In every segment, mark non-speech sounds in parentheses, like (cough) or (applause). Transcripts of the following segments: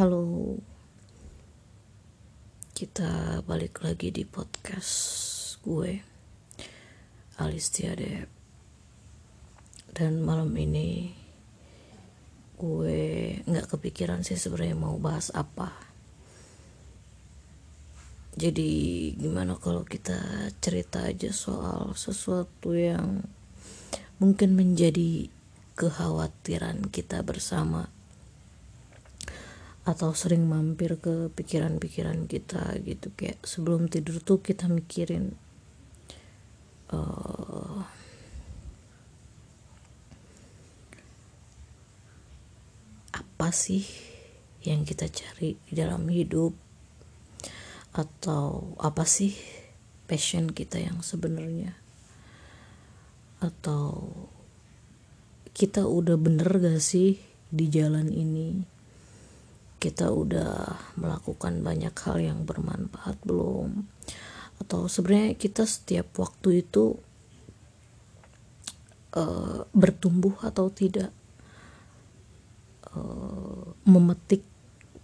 Halo, kita balik lagi di podcast gue, Alis Tiade. Dan malam ini gue nggak kepikiran sih sebenarnya mau bahas apa. Jadi gimana kalau kita cerita aja soal sesuatu yang mungkin menjadi kekhawatiran kita bersama atau sering mampir ke pikiran-pikiran kita gitu. Kayak sebelum tidur tuh kita mikirin uh, apa sih yang kita cari di dalam hidup? Atau apa sih passion kita yang sebenarnya? Atau kita udah bener gak sih di jalan ini kita udah melakukan banyak hal yang bermanfaat belum? Atau sebenarnya kita setiap waktu itu uh, bertumbuh atau tidak? Uh, memetik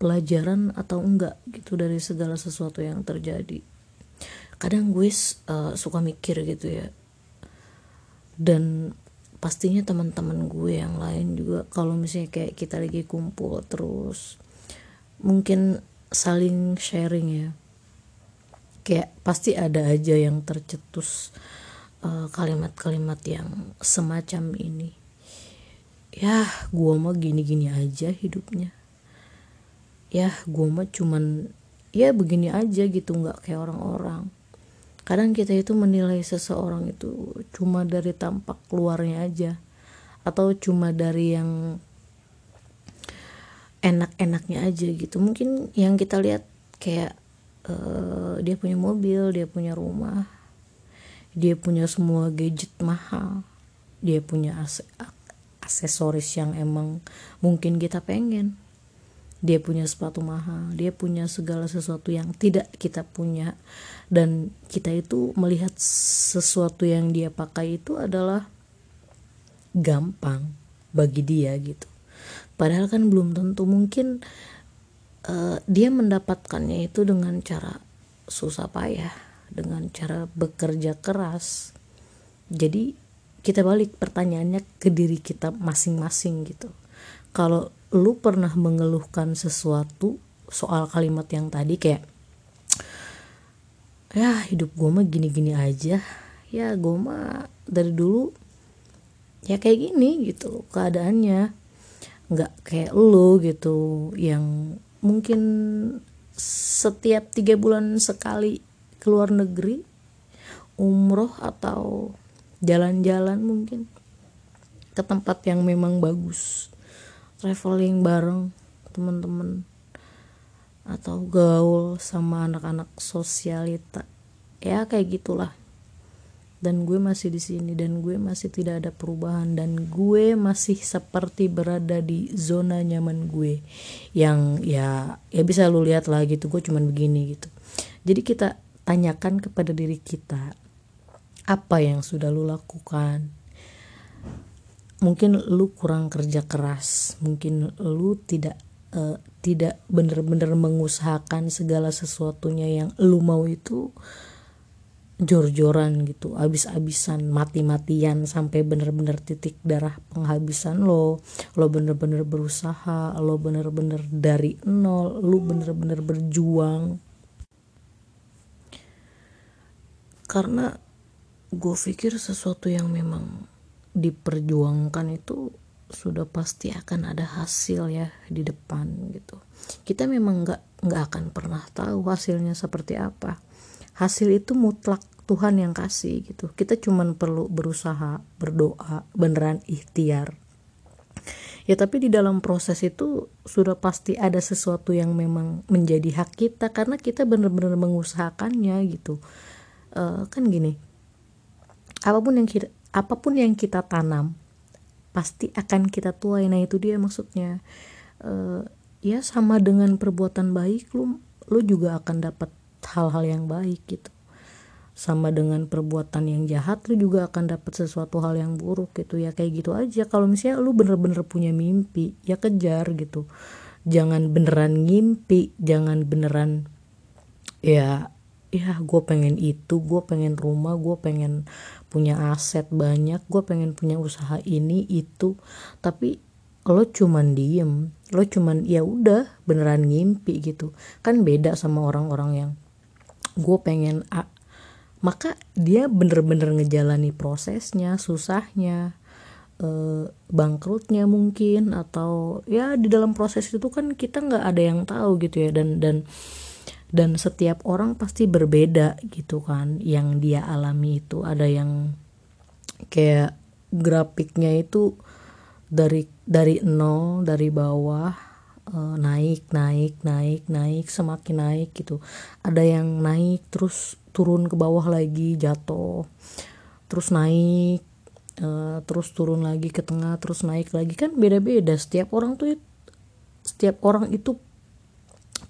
pelajaran atau enggak gitu dari segala sesuatu yang terjadi? Kadang gue uh, suka mikir gitu ya. Dan pastinya teman-teman gue yang lain juga kalau misalnya kayak kita lagi kumpul terus mungkin saling sharing ya. Kayak pasti ada aja yang tercetus eh, kalimat-kalimat uh, yang semacam ini. Ya gua mah gini-gini aja hidupnya. Ya gua mah cuman ya begini aja gitu nggak kayak orang-orang. Kadang kita itu menilai seseorang itu cuma dari tampak luarnya aja atau cuma dari yang enak-enaknya aja gitu. Mungkin yang kita lihat kayak uh, dia punya mobil dia punya rumah dia punya semua gadget mahal dia punya aksesoris yang emang mungkin kita pengen. Dia punya sepatu mahal dia punya segala sesuatu yang tidak kita punya. Dan kita itu melihat sesuatu yang dia pakai itu adalah gampang bagi dia gitu padahal kan belum tentu. Mungkin uh, dia mendapatkannya itu dengan cara susah payah dengan cara bekerja keras. Jadi kita balik pertanyaannya ke diri kita masing-masing gitu. Kalau lu pernah mengeluhkan sesuatu soal kalimat yang tadi kayak ya hidup gue mah gini-gini aja. Ya gue mah dari dulu ya kayak gini gitu keadaannya nggak kayak lo gitu yang mungkin setiap tiga bulan sekali keluar negeri umroh atau jalan-jalan mungkin ke tempat yang memang bagus traveling bareng teman-teman atau gaul sama anak-anak sosialita. Ya kayak gitulah dan gue masih di sini dan gue masih tidak ada perubahan dan gue masih seperti berada di zona nyaman gue yang ya ya bisa lu lihat lah gitu gue cuman begini gitu. Jadi kita tanyakan kepada diri kita apa yang sudah lu lakukan? Mungkin lu kurang kerja keras mungkin lu tidak uh, tidak benar-benar mengusahakan segala sesuatunya yang lu mau itu jor-joran gitu abis-abisan mati-matian sampai bener-bener titik darah penghabisan lo. Lo bener-bener berusaha lo bener-bener dari nol lo bener-bener berjuang. Karena gue pikir sesuatu yang memang diperjuangkan itu sudah pasti akan ada hasil ya di depan gitu. Kita memang nggak nggak akan pernah tahu hasilnya seperti apa hasil itu mutlak Tuhan yang kasih gitu. Kita cuman perlu berusaha berdoa beneran ikhtiar. Ya tapi di dalam proses itu sudah pasti ada sesuatu yang memang menjadi hak kita karena kita benar-benar mengusahakannya gitu. Uh, kan gini apa pun yang kita apa pun yang kita tanam pasti akan kita tuai. Nah itu dia maksudnya. Uh, ya sama dengan perbuatan baik lu lu juga akan dapat hal-hal yang baik gitu. Sama dengan perbuatan yang jahat lu juga akan dapat sesuatu hal yang buruk gitu. Ya kayak gitu aja. Kalau misalnya lu bener-bener punya mimpi ya kejar gitu. Jangan beneran ngimpi jangan beneran ya ya gue pengen itu gue pengen rumah gue pengen punya aset banyak gue pengen punya usaha ini itu. Tapi lo cuman diem lo cuman ya udah beneran ngimpi gitu. Kan beda sama orang-orang yang gue pengen A. Maka dia bener-bener ngejalani prosesnya susahnya e, bangkrutnya mungkin atau ya di dalam proses itu kan kita nggak ada yang tahu gitu ya. Dan dan dan setiap orang pasti berbeda gitu kan yang dia alami itu. Ada yang kayak grafiknya itu dari dari nol dari bawah uh, naik naik naik naik semakin naik gitu. Ada yang naik terus turun ke bawah lagi jatuh. Terus naik uh, terus turun lagi ke tengah terus naik lagi. Kan beda-beda setiap orang tuh setiap orang itu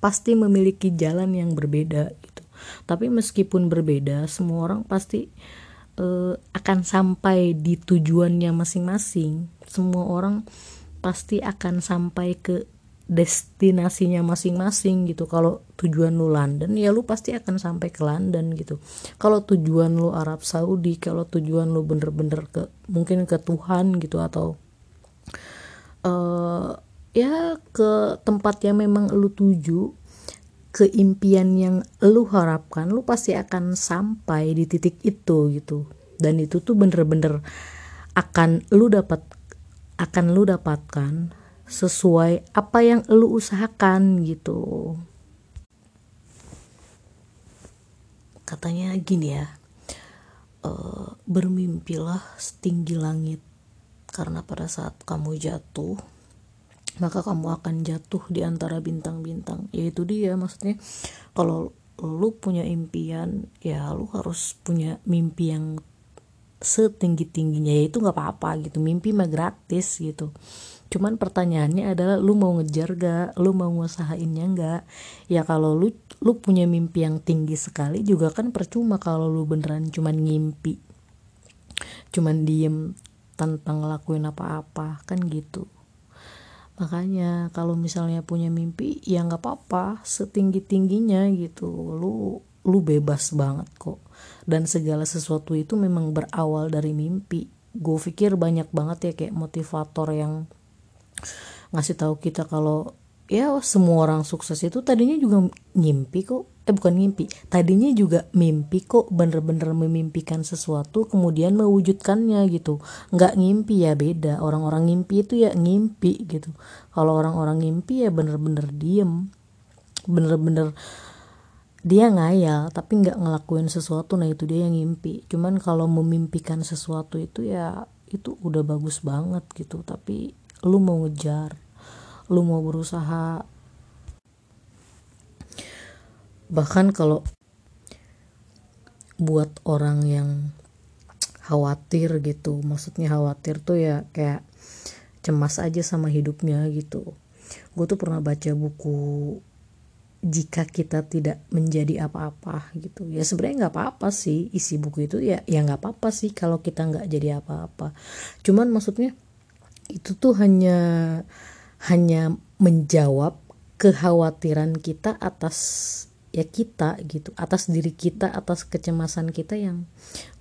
pasti memiliki jalan yang berbeda gitu. Tapi meskipun berbeda semua orang pasti uh, akan sampai di tujuannya masing-masing. Semua orang pasti akan sampai ke destinasinya masing-masing gitu. Kalau tujuan lu London ya lu pasti akan sampai ke London gitu. Kalau tujuan lu Arab Saudi kalau tujuan lu bener-bener ke mungkin ke Tuhan gitu atau uh, ya ke tempat yang memang lu tuju ke impian yang lu harapkan lu pasti akan sampai di titik itu gitu. Dan itu tuh bener-bener akan lu dapat akan lu dapatkan sesuai apa yang lu usahakan gitu. Katanya gini ya e, bermimpilah setinggi langit karena pada saat kamu jatuh maka kamu akan jatuh di antara bintang-bintang. Yaitu dia maksudnya. Kalau lu punya impian ya lu harus punya mimpi yang setinggi tingginya yaitu nggak apa-apa gitu. Mimpi mah gratis gitu cuman pertanyaannya adalah lu mau ngejar gak lu mau ngusahainnya gak ya kalau lu lu punya mimpi yang tinggi sekali juga kan percuma kalau lu beneran cuman ngimpi. Cuman diem tanpa ngelakuin apa-apa kan gitu. Makanya kalau misalnya punya mimpi ya nggak apa-apa setinggi tingginya gitu. Lu lu bebas banget kok. Dan segala sesuatu itu memang berawal dari mimpi. Gue pikir banyak banget ya kayak motivator yang ngasih tahu kita kalau ya semua orang sukses itu tadinya juga ngimpi kok. Eh bukan ngimpi. Tadinya juga mimpi kok bener-bener memimpikan sesuatu kemudian mewujudkannya gitu. Nggak ngimpi ya beda. Orang-orang ngimpi itu ya ngimpi gitu. Kalau orang-orang ngimpi ya bener-bener diem. Bener-bener dia ngayal tapi nggak ngelakuin sesuatu nah itu dia yang ngimpi. Cuman kalau memimpikan sesuatu itu ya itu udah bagus banget gitu. Tapi lu mau ngejar lu mau berusaha. Bahkan kalau buat orang yang khawatir gitu maksudnya khawatir tuh ya kayak cemas aja sama hidupnya gitu. Gue tuh pernah baca buku jika kita tidak menjadi apa-apa gitu. Ya sebenarnya nggak apa-apa sih isi buku itu ya ya nggak apa-apa sih kalau kita nggak jadi apa-apa. Cuman maksudnya itu tuh hanya hanya menjawab kekhawatiran kita atas ya kita gitu atas diri kita atas kecemasan kita yang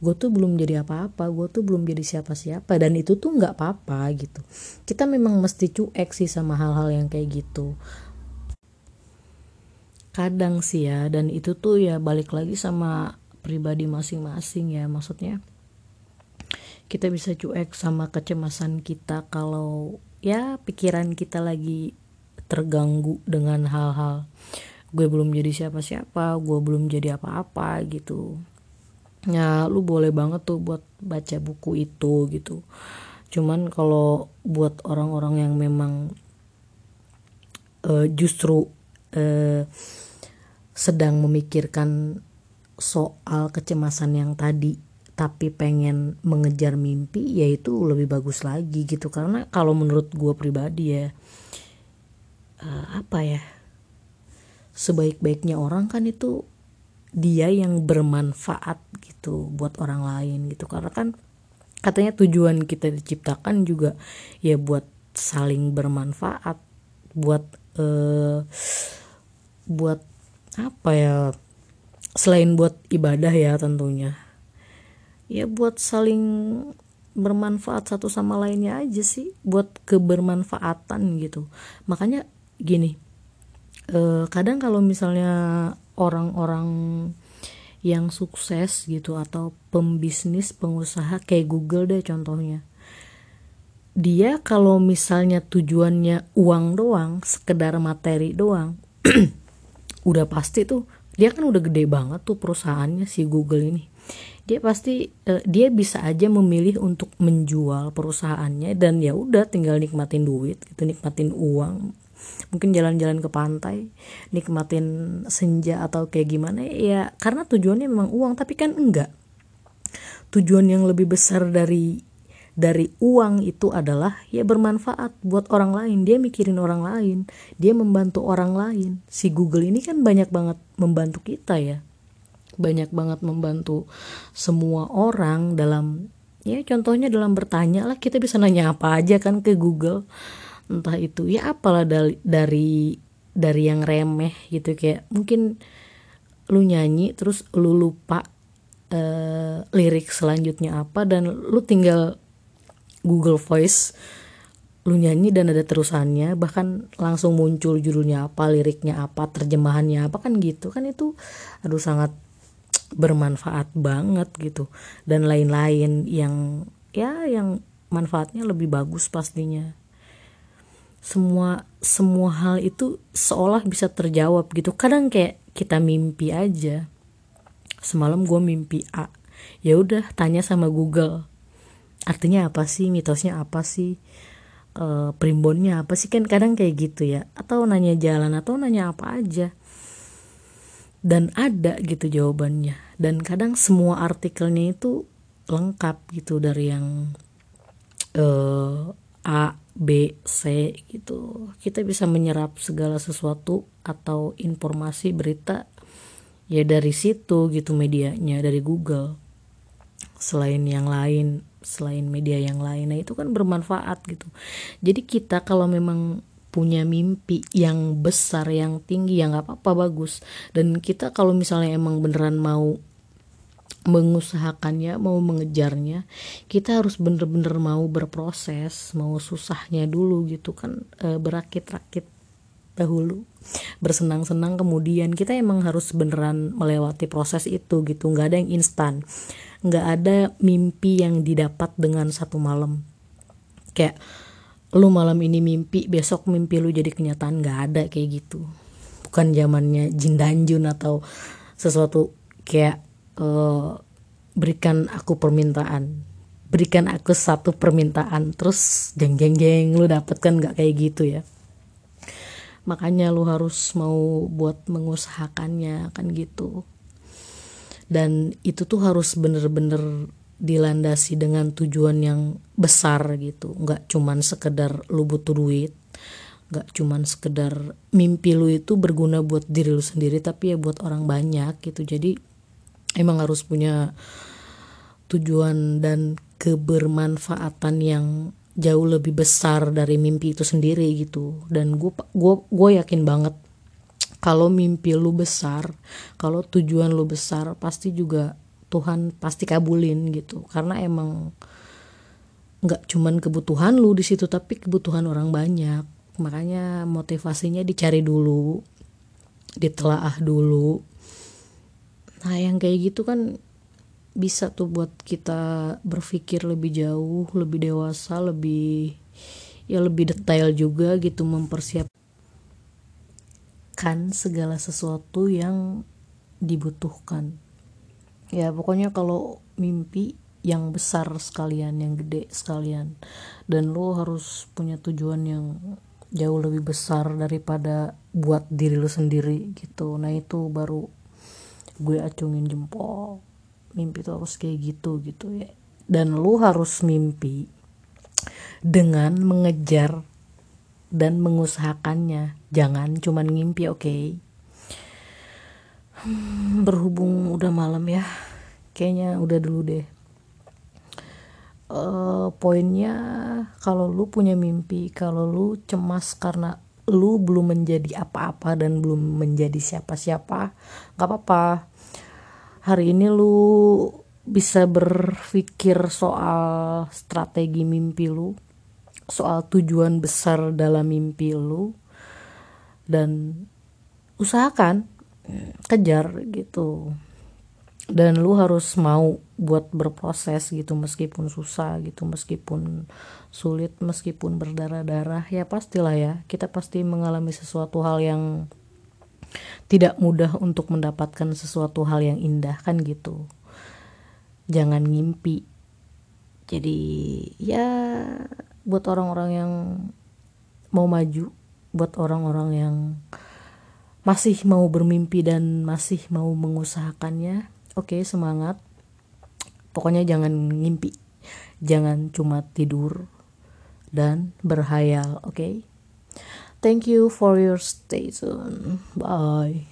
gue tuh belum jadi apa-apa gue tuh belum jadi siapa-siapa. Dan itu tuh nggak apa-apa gitu. Kita memang mesti cuek sih sama hal-hal yang kayak gitu. Kadang sih ya dan itu tuh ya balik lagi sama pribadi masing-masing ya. Maksudnya kita bisa cuek sama kecemasan kita kalau ya pikiran kita lagi terganggu dengan hal-hal. Gue belum jadi siapa-siapa gue belum jadi apa-apa gitu. Ya lu boleh banget tuh buat baca buku itu gitu. Cuman kalau buat orang-orang yang memang uh, justru uh, sedang memikirkan soal kecemasan yang tadi tapi pengen mengejar mimpi ya itu lebih bagus lagi gitu. Karena kalau menurut gue pribadi ya uh, apa ya sebaik-baiknya orang kan itu dia yang bermanfaat gitu buat orang lain gitu. Karena kan katanya tujuan kita diciptakan juga ya buat saling bermanfaat buat uh, buat apa ya selain buat ibadah ya tentunya ya buat saling bermanfaat satu sama lainnya aja sih buat kebermanfaatan gitu. Makanya gini eh, kadang kalau misalnya orang-orang yang sukses gitu atau pembisnis pengusaha kayak Google deh contohnya. Dia kalau misalnya tujuannya uang doang sekedar materi doang (clears throat) udah pasti tuh dia kan udah gede banget tuh perusahaannya si Google ini dia pasti uh, dia bisa aja memilih untuk menjual perusahaannya dan ya udah tinggal nikmatin duit gitu nikmatin uang. Mungkin jalan-jalan ke pantai nikmatin senja atau kayak gimana ya karena tujuannya memang uang tapi kan enggak. Tujuan yang lebih besar dari dari uang itu adalah ya bermanfaat buat orang lain. Dia mikirin orang lain dia membantu orang lain. Si Google ini kan banyak banget membantu kita ya banyak banget membantu semua orang dalam ya contohnya dalam bertanya lah kita bisa nanya apa aja kan ke Google. Entah itu ya apalah dari dari dari yang remeh gitu kayak mungkin lu nyanyi terus lu lupa uh, lirik selanjutnya apa dan lu tinggal Google Voice lu nyanyi dan ada terusannya bahkan langsung muncul judulnya apa liriknya apa terjemahannya apa kan gitu. Kan itu aduh sangat bermanfaat banget gitu. Dan lain-lain yang ya yang manfaatnya lebih bagus pastinya. Semua semua hal itu seolah bisa terjawab gitu. Kadang kayak kita mimpi aja. Semalam gue mimpi A. Ya udah tanya sama Google. Artinya apa sih? Mitosnya apa sih? E, primbonnya apa sih? Kan kadang kayak gitu ya. Atau nanya jalan atau nanya apa aja dan ada gitu jawabannya. Dan kadang semua artikelnya itu lengkap gitu dari yang uh, A B C gitu. Kita bisa menyerap segala sesuatu atau informasi berita ya dari situ gitu medianya dari Google. Selain yang lain selain media yang lain. Nah itu kan bermanfaat gitu. Jadi kita kalau memang punya mimpi yang besar yang tinggi ya nggak apa-apa bagus. Dan kita kalau misalnya emang beneran mau mengusahakannya mau mengejarnya kita harus bener-bener mau berproses mau susahnya dulu gitu kan e, berakit-rakit dahulu bersenang-senang kemudian. Kita emang harus beneran melewati proses itu gitu nggak ada yang instan. Nggak ada mimpi yang didapat dengan satu malam. Kayak lu malam ini mimpi besok mimpi lu jadi kenyataan. Nggak ada kayak gitu. Bukan zamannya jin danjun atau sesuatu kayak uh, berikan aku permintaan. Berikan aku satu permintaan terus jeng jeng jeng lu dapet kan? Nggak kayak gitu ya. Makanya lu harus mau buat mengusahakannya kan gitu. Dan itu tuh harus bener-bener dilandasi dengan tujuan yang besar gitu. Nggak cuman sekedar lu butuh duit nggak cuman sekedar mimpi lu itu berguna buat diri lu sendiri tapi ya buat orang banyak gitu. Jadi emang harus punya tujuan dan kebermanfaatan yang jauh lebih besar dari mimpi itu sendiri gitu. Dan gue gue gue yakin banget kalau mimpi lu besar kalau tujuan lu besar pasti juga Tuhan pasti kabulin gitu. Karena emang nggak cuman kebutuhan lu di situ tapi kebutuhan orang banyak. Makanya motivasinya dicari dulu ditelaah dulu. Nah yang kayak gitu kan bisa tuh buat kita berpikir lebih jauh lebih dewasa lebih ya lebih detail juga gitu mempersiapkan segala sesuatu yang dibutuhkan ya pokoknya kalau mimpi yang besar sekalian yang gede sekalian. Dan lo harus punya tujuan yang jauh lebih besar daripada buat diri lo sendiri gitu. Nah itu baru gue acungin jempol. Mimpi tuh harus kayak gitu gitu ya. Dan lo harus mimpi dengan mengejar dan mengusahakannya. Jangan cuman ngimpi oke? okay? Hmm, berhubung udah malam ya. Kayaknya udah dulu deh. Uh, poinnya kalau lu punya mimpi kalau lu cemas karena lu belum menjadi apa-apa dan belum menjadi siapa-siapa gak apa-apa. Hari ini lu bisa berpikir soal strategi mimpi lu soal tujuan besar dalam mimpi lu dan usahakan kejar gitu. Dan lu harus mau buat berproses gitu meskipun susah gitu meskipun sulit meskipun berdarah-darah ya pastilah ya. Kita pasti mengalami sesuatu hal yang tidak mudah untuk mendapatkan sesuatu hal yang indah kan gitu. Jangan ngimpi. Jadi ya buat orang-orang yang mau maju buat orang-orang yang masih mau bermimpi dan masih mau mengusahakannya. Oke okay, semangat. Pokoknya jangan ngimpi. Jangan cuma tidur dan berhayal oke? Okay? thank you for your stay tune bye